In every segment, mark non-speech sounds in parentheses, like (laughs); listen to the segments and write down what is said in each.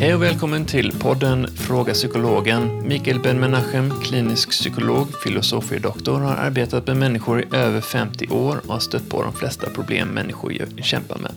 Hej och välkommen till podden Fråga Psykologen. Mikael Ben-Menachem, klinisk psykolog, filosofie doktor, har arbetat med människor i över 50 år och har stött på de flesta problem människor kämpar med.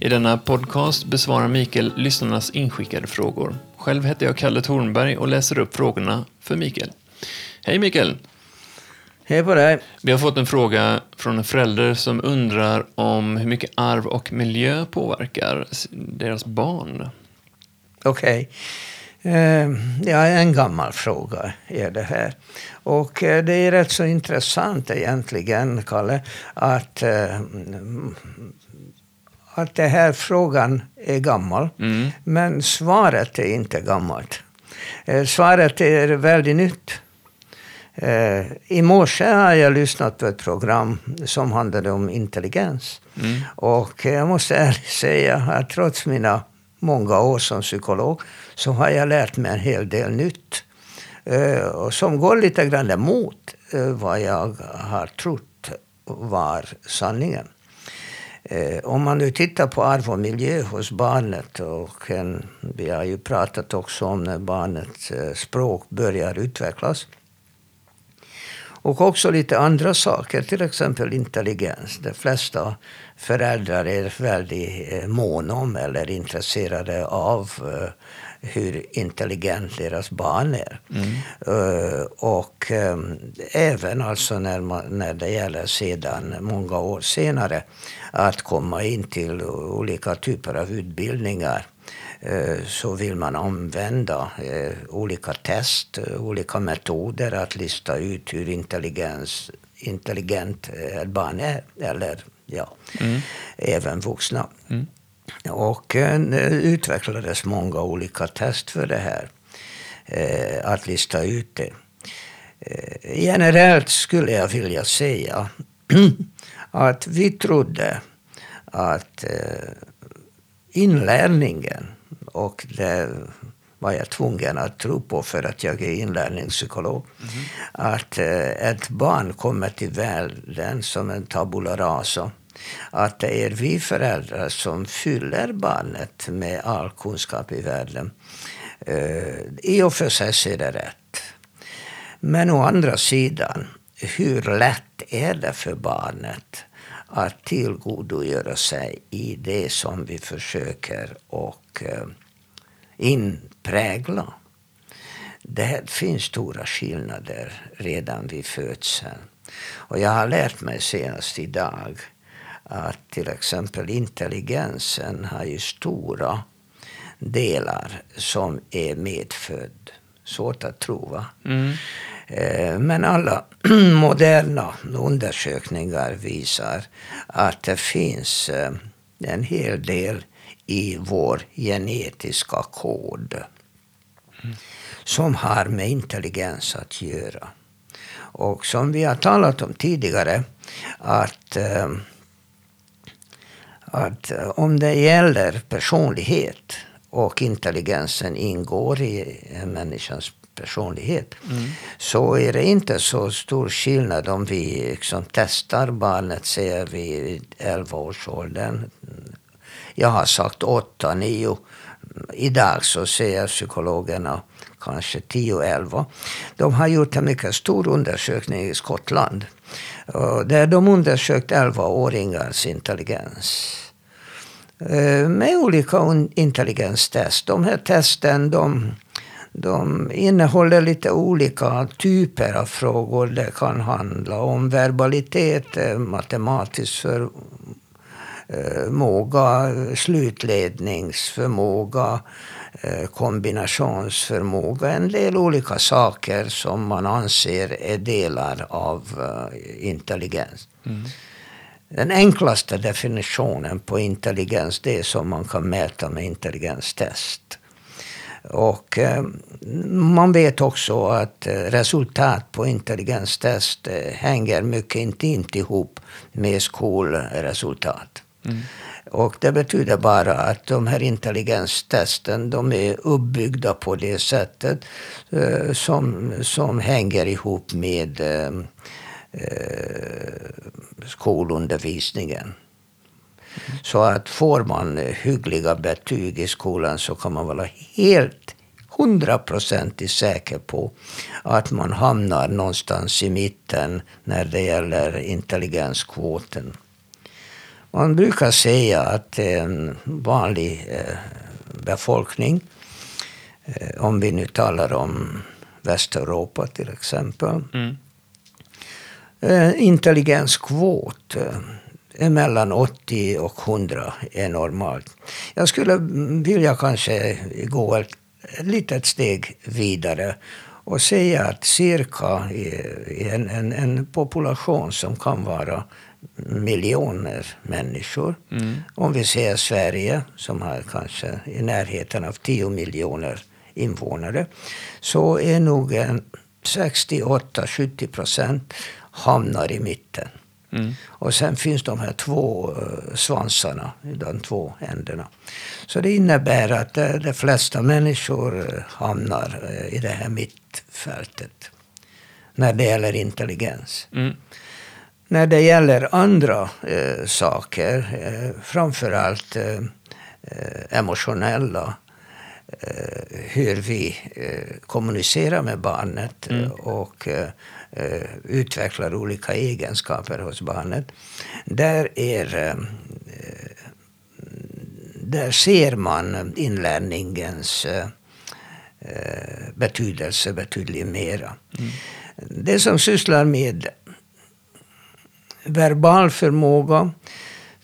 I denna podcast besvarar Mikael lyssnarnas inskickade frågor. Själv heter jag Kalle Thornberg och läser upp frågorna för Mikael. Hej Mikael! Hej på dig! Vi har fått en fråga från en förälder som undrar om hur mycket arv och miljö påverkar deras barn. Okej. Okay. Eh, ja, en gammal fråga är det här. Och eh, det är rätt så intressant egentligen, Kalle, att, eh, att den här frågan är gammal. Mm. Men svaret är inte gammalt. Svaret är väldigt nytt. Eh, I morse har jag lyssnat på ett program som handlade om intelligens. Mm. Och jag måste ärligt säga att trots mina många år som psykolog så har jag lärt mig en hel del nytt. Eh, som går lite grann emot eh, vad jag har trott var sanningen. Eh, om man nu tittar på arv och miljö hos barnet och en, vi har ju pratat också om när barnets eh, språk börjar utvecklas och också lite andra saker, till exempel intelligens. De flesta föräldrar är väldigt eh, måna om eller intresserade av eh, hur intelligent deras barn är. Mm. Uh, och um, även alltså när, man, när det gäller sedan många år senare att komma in till olika typer av utbildningar Eh, så vill man använda eh, olika test, olika metoder att lista ut hur intelligens, intelligent ett barn är. Eller ja, mm. även vuxna. Mm. Och det utvecklades många olika test för det här. Att lista ut det. Generellt skulle jag vilja säga (clears throat) att vi trodde att inlärningen och det var jag tvungen att tro på för att jag är inlärningspsykolog. Mm. Att eh, ett barn kommer till världen som en tabula rasa. Att det är vi föräldrar som fyller barnet med all kunskap i världen. Eh, I och för sig är det rätt. Men å andra sidan, hur lätt är det för barnet att tillgodogöra sig i det som vi försöker och eh, inprägla. Det finns stora skillnader redan vid födseln. Och jag har lärt mig senast idag att till exempel intelligensen har ju stora delar som är medfödd. Svårt att tro va? Mm. Eh, men alla (clears throat) moderna undersökningar visar att det finns eh, en hel del i vår genetiska kod mm. som har med intelligens att göra. Och som vi har talat om tidigare, att, eh, att om det gäller personlighet och intelligensen ingår i en människans personlighet. Mm. Så är det inte så stor skillnad om vi liksom testar barnet, säger vi vid 11-årsåldern. Jag har sagt 8, 9. Idag så säger psykologerna kanske 10-11. De har gjort en mycket stor undersökning i Skottland. Där de undersökt 11-åringars intelligens eh, med olika intelligenstest. De här testen de de innehåller lite olika typer av frågor. Det kan handla om verbalitet, eh, matematisk eh, förmåga, slutledningsförmåga, kombinationsförmåga. En del olika saker som man anser är delar av eh, intelligens. Mm. Den enklaste definitionen på intelligens det är som man kan mäta med intelligenstest. Och eh, man vet också att eh, resultat på intelligenstest eh, hänger mycket intimt ihop med skolresultat. Mm. Och det betyder bara att de här intelligenstesten de är uppbyggda på det sättet eh, som, som hänger ihop med eh, eh skolundervisningen. Så att får man hyggliga betyg i skolan så kan man vara helt hundraprocentigt säker på att man hamnar någonstans i mitten när det gäller intelligenskvoten. Man brukar säga att en vanlig eh, befolkning, eh, om vi nu talar om Västeuropa till exempel, mm. Eh, intelligenskvot mellan 80 och 100 är normalt. Jag skulle vilja kanske gå ett, ett litet steg vidare och säga att cirka i en, en, en population som kan vara miljoner människor. Mm. Om vi ser Sverige, som har kanske i närheten av 10 miljoner invånare, så är nog 68-70 procent hamnar i mitten. Mm. Och sen finns de här två uh, svansarna, de två ändarna. Så det innebär att uh, de flesta människor uh, hamnar i det här mittfältet. När det gäller intelligens. Mm. När det gäller andra eh, saker, eh, framförallt eh, eh, emotionella, eh, hur vi eh, kommunicerar med barnet mm. och utvecklar olika egenskaper hos barnet. Där, är, där ser man inlärningens betydelse betydligt mera. Mm. Det som sysslar med verbal förmåga.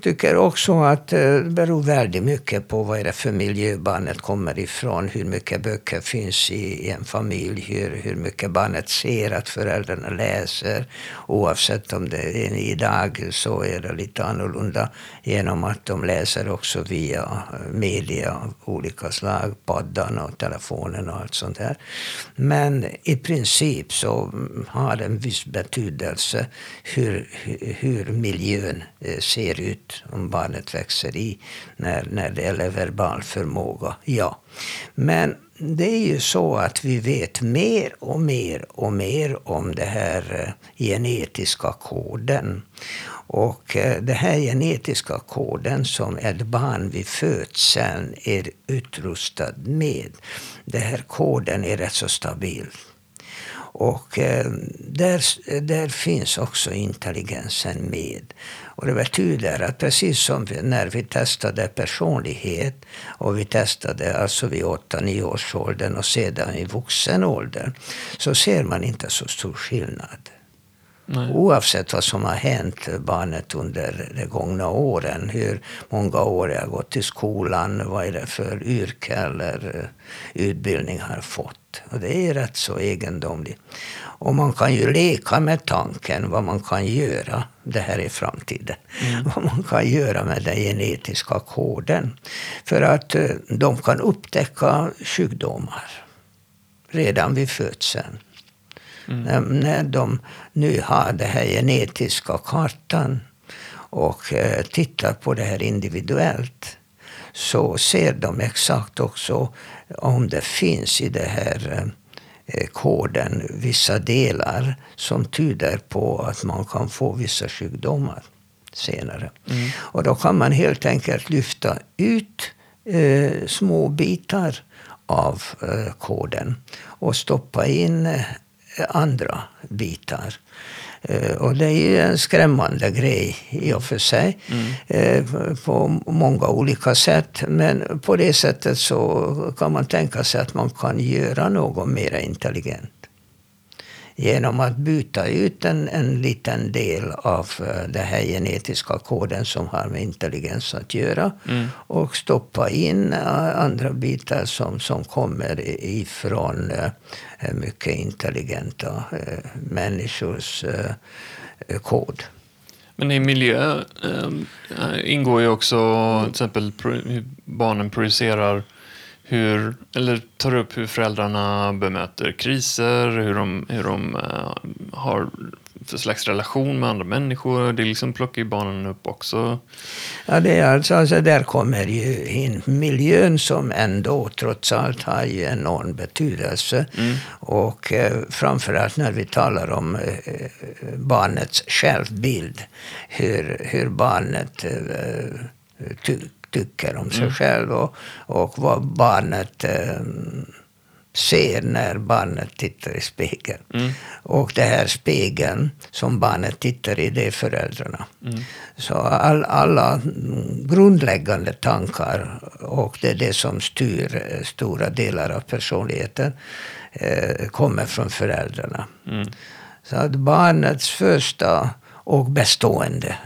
Tycker också att eh, det beror väldigt mycket på vad är det för miljö barnet kommer ifrån. Hur mycket böcker finns i en familj. Hur, hur mycket barnet ser att föräldrarna läser. Oavsett om det är idag så är det lite annorlunda. Genom att de läser också via eh, media av olika slag. Paddan och telefonen och allt sånt där. Men i princip så har det en viss betydelse hur, hur miljön eh, ser ut om barnet växer i när, när det gäller verbal förmåga. Ja. Men det är ju så att vi vet mer och mer och mer om den här eh, genetiska koden. Och eh, den här genetiska koden som ett barn vid födseln är utrustad med, den här koden är rätt så stabil. Och eh, där, där finns också intelligensen med. Och det betyder att precis som vi, när vi testade personlighet och vi testade alltså vid 8-9 års åldern och sedan i vuxen ålder så ser man inte så stor skillnad. Nej. Oavsett vad som har hänt barnet under de gångna åren. Hur många år jag gått i skolan, vad är det för yrke eller eh, utbildning har fått. Och det är rätt så egendomligt. Och man kan ju leka med tanken vad man kan göra, det här är framtiden, mm. vad man kan göra med den genetiska koden. För att eh, de kan upptäcka sjukdomar redan vid födseln. Mm. När de nu har den här genetiska kartan och eh, tittar på det här individuellt så ser de exakt också om det finns i det här eh, koden vissa delar som tyder på att man kan få vissa sjukdomar senare. Mm. Och då kan man helt enkelt lyfta ut eh, små bitar av eh, koden och stoppa in eh, andra bitar. Eh, och det är ju en skrämmande grej i och för sig. Mm. Eh, på många olika sätt. Men på det sättet så kan man tänka sig att man kan göra något mer intelligent genom att byta ut en, en liten del av uh, den här genetiska koden som har med intelligens att göra mm. och stoppa in uh, andra bitar som, som kommer ifrån uh, mycket intelligenta människors kod. Men i miljö ingår ju också till exempel hur barnen projicerar hur, eller tar upp hur föräldrarna bemöter kriser, hur de, hur de uh, har för slags relation med andra människor? Det liksom plockar ju barnen upp också. Ja, det är alltså, alltså, där kommer ju in miljön som ändå trots allt har ju enorm betydelse. Mm. Och eh, framförallt när vi talar om eh, barnets självbild. Hur, hur barnet eh, ty, tycker om sig mm. själv och, och vad barnet eh, ser när barnet tittar i spegeln. Mm. Och det här spegeln som barnet tittar i, det är föräldrarna. Mm. Så all, alla grundläggande tankar och det är det som styr eh, stora delar av personligheten eh, kommer från föräldrarna. Mm. Så att barnets första och bestående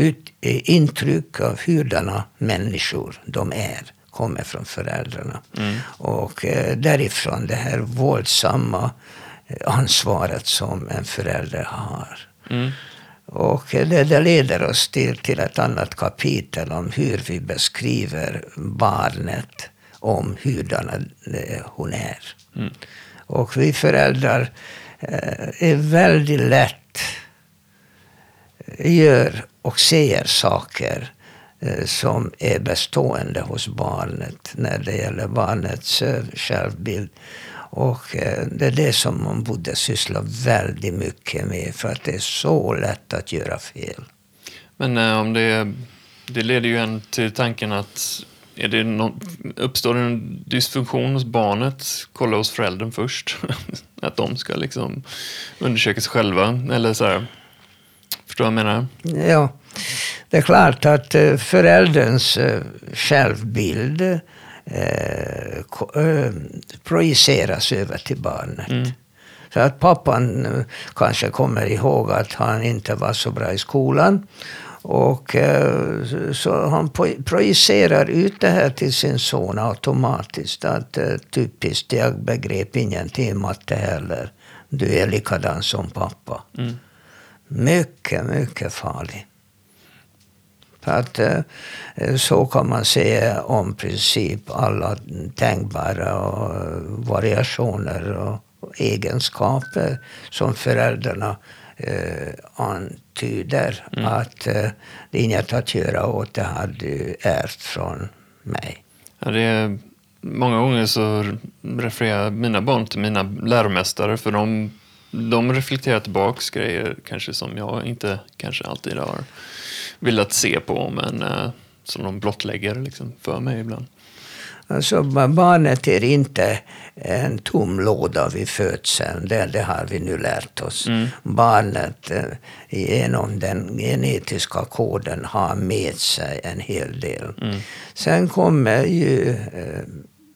ut, eh, intryck av hurdana människor de är kommer från föräldrarna. Mm. Och eh, därifrån det här våldsamma eh, ansvaret som en förälder har. Mm. Och eh, det, det, leder oss till, till ett annat kapitel om hur vi beskriver barnet om hurdana hon är. Mm. Och vi föräldrar eh, är väldigt lätt gör och ser saker eh, som är bestående hos barnet när det gäller barnets eh, självbild. Och eh, det är det som man borde syssla väldigt mycket med för att det är så lätt att göra fel. Men om det, det leder ju en till tanken att är det någon, uppstår det en dysfunktion hos barnet, kolla hos föräldern först. (laughs) att de ska liksom undersöka sig själva. Eller så här, förstår vad jag menar? Ja. Det är klart att eh, förälderns eh, självbild eh, projiceras över till barnet. Mm. Så att pappan kanske kommer ihåg att han inte var så bra i skolan. Och så han projicerar ut det här till sin son automatiskt. Att typiskt, jag begrep ingenting i matte heller. Du är likadan som pappa. Mm. Mycket, mycket farligt. För att eh, så kan man se om princip alla tänkbara variationer och egenskaper som föräldrarna eh, antyder mm. att eh, det är inget att göra åt, det har du ärvt från mig. Ja, det är, många gånger så refererar mina barn till mina läromästare för de, de reflekterar tillbaks grejer kanske som jag inte kanske alltid har velat se på, men eh, som de blottlägger liksom, för mig ibland. Alltså, barnet är inte en tom låda vid födseln, det, det har vi nu lärt oss. Mm. Barnet eh, genom den genetiska koden har med sig en hel del. Mm. Sen kommer ju eh,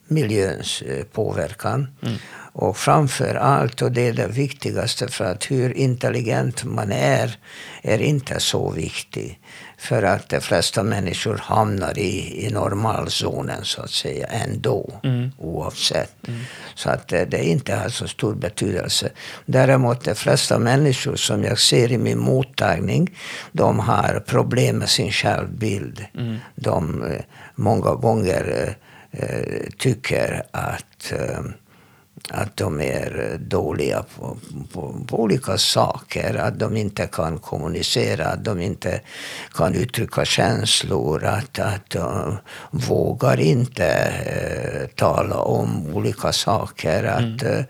miljöns eh, påverkan. Mm. Och framför allt, och det är det viktigaste för att hur intelligent man är, är inte så viktigt. För att de flesta människor hamnar i, i normalzonen så att säga ändå, mm. oavsett. Mm. Så att det, det inte har så stor betydelse. Däremot de flesta människor som jag ser i min mottagning, de har problem med sin självbild. Mm. De eh, många gånger eh, tycker att eh, att de är dåliga på, på, på, olika saker. Att de inte kan kommunicera, att de inte kan uttrycka känslor. Att, att de vågar inte eh, tala om olika saker. Att mm.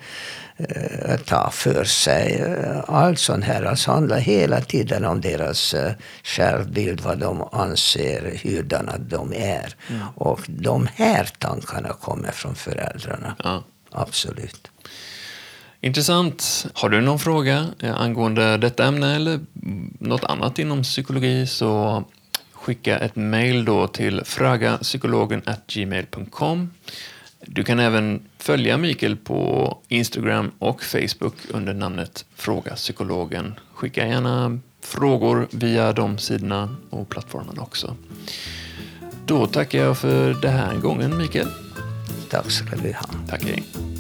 eh, ta för sig. Allt sånt här alltså handlar hela tiden om deras eh, självbild, vad de anser, hurdana de är. Mm. Och de här tankarna kommer från föräldrarna. Ja absolut. Intressant. Har du någon fråga eh, angående detta ämne eller något annat inom psykologi så skicka ett mejl då till fragapsykologen.gmail.com. Du kan även följa Mikael på Instagram och Facebook under namnet Fråga Psykologen. Skicka gärna frågor via de sidorna och plattformarna också. Då tackar jag för den här gången, Mikael. Tack ska du ha. Tack, hej.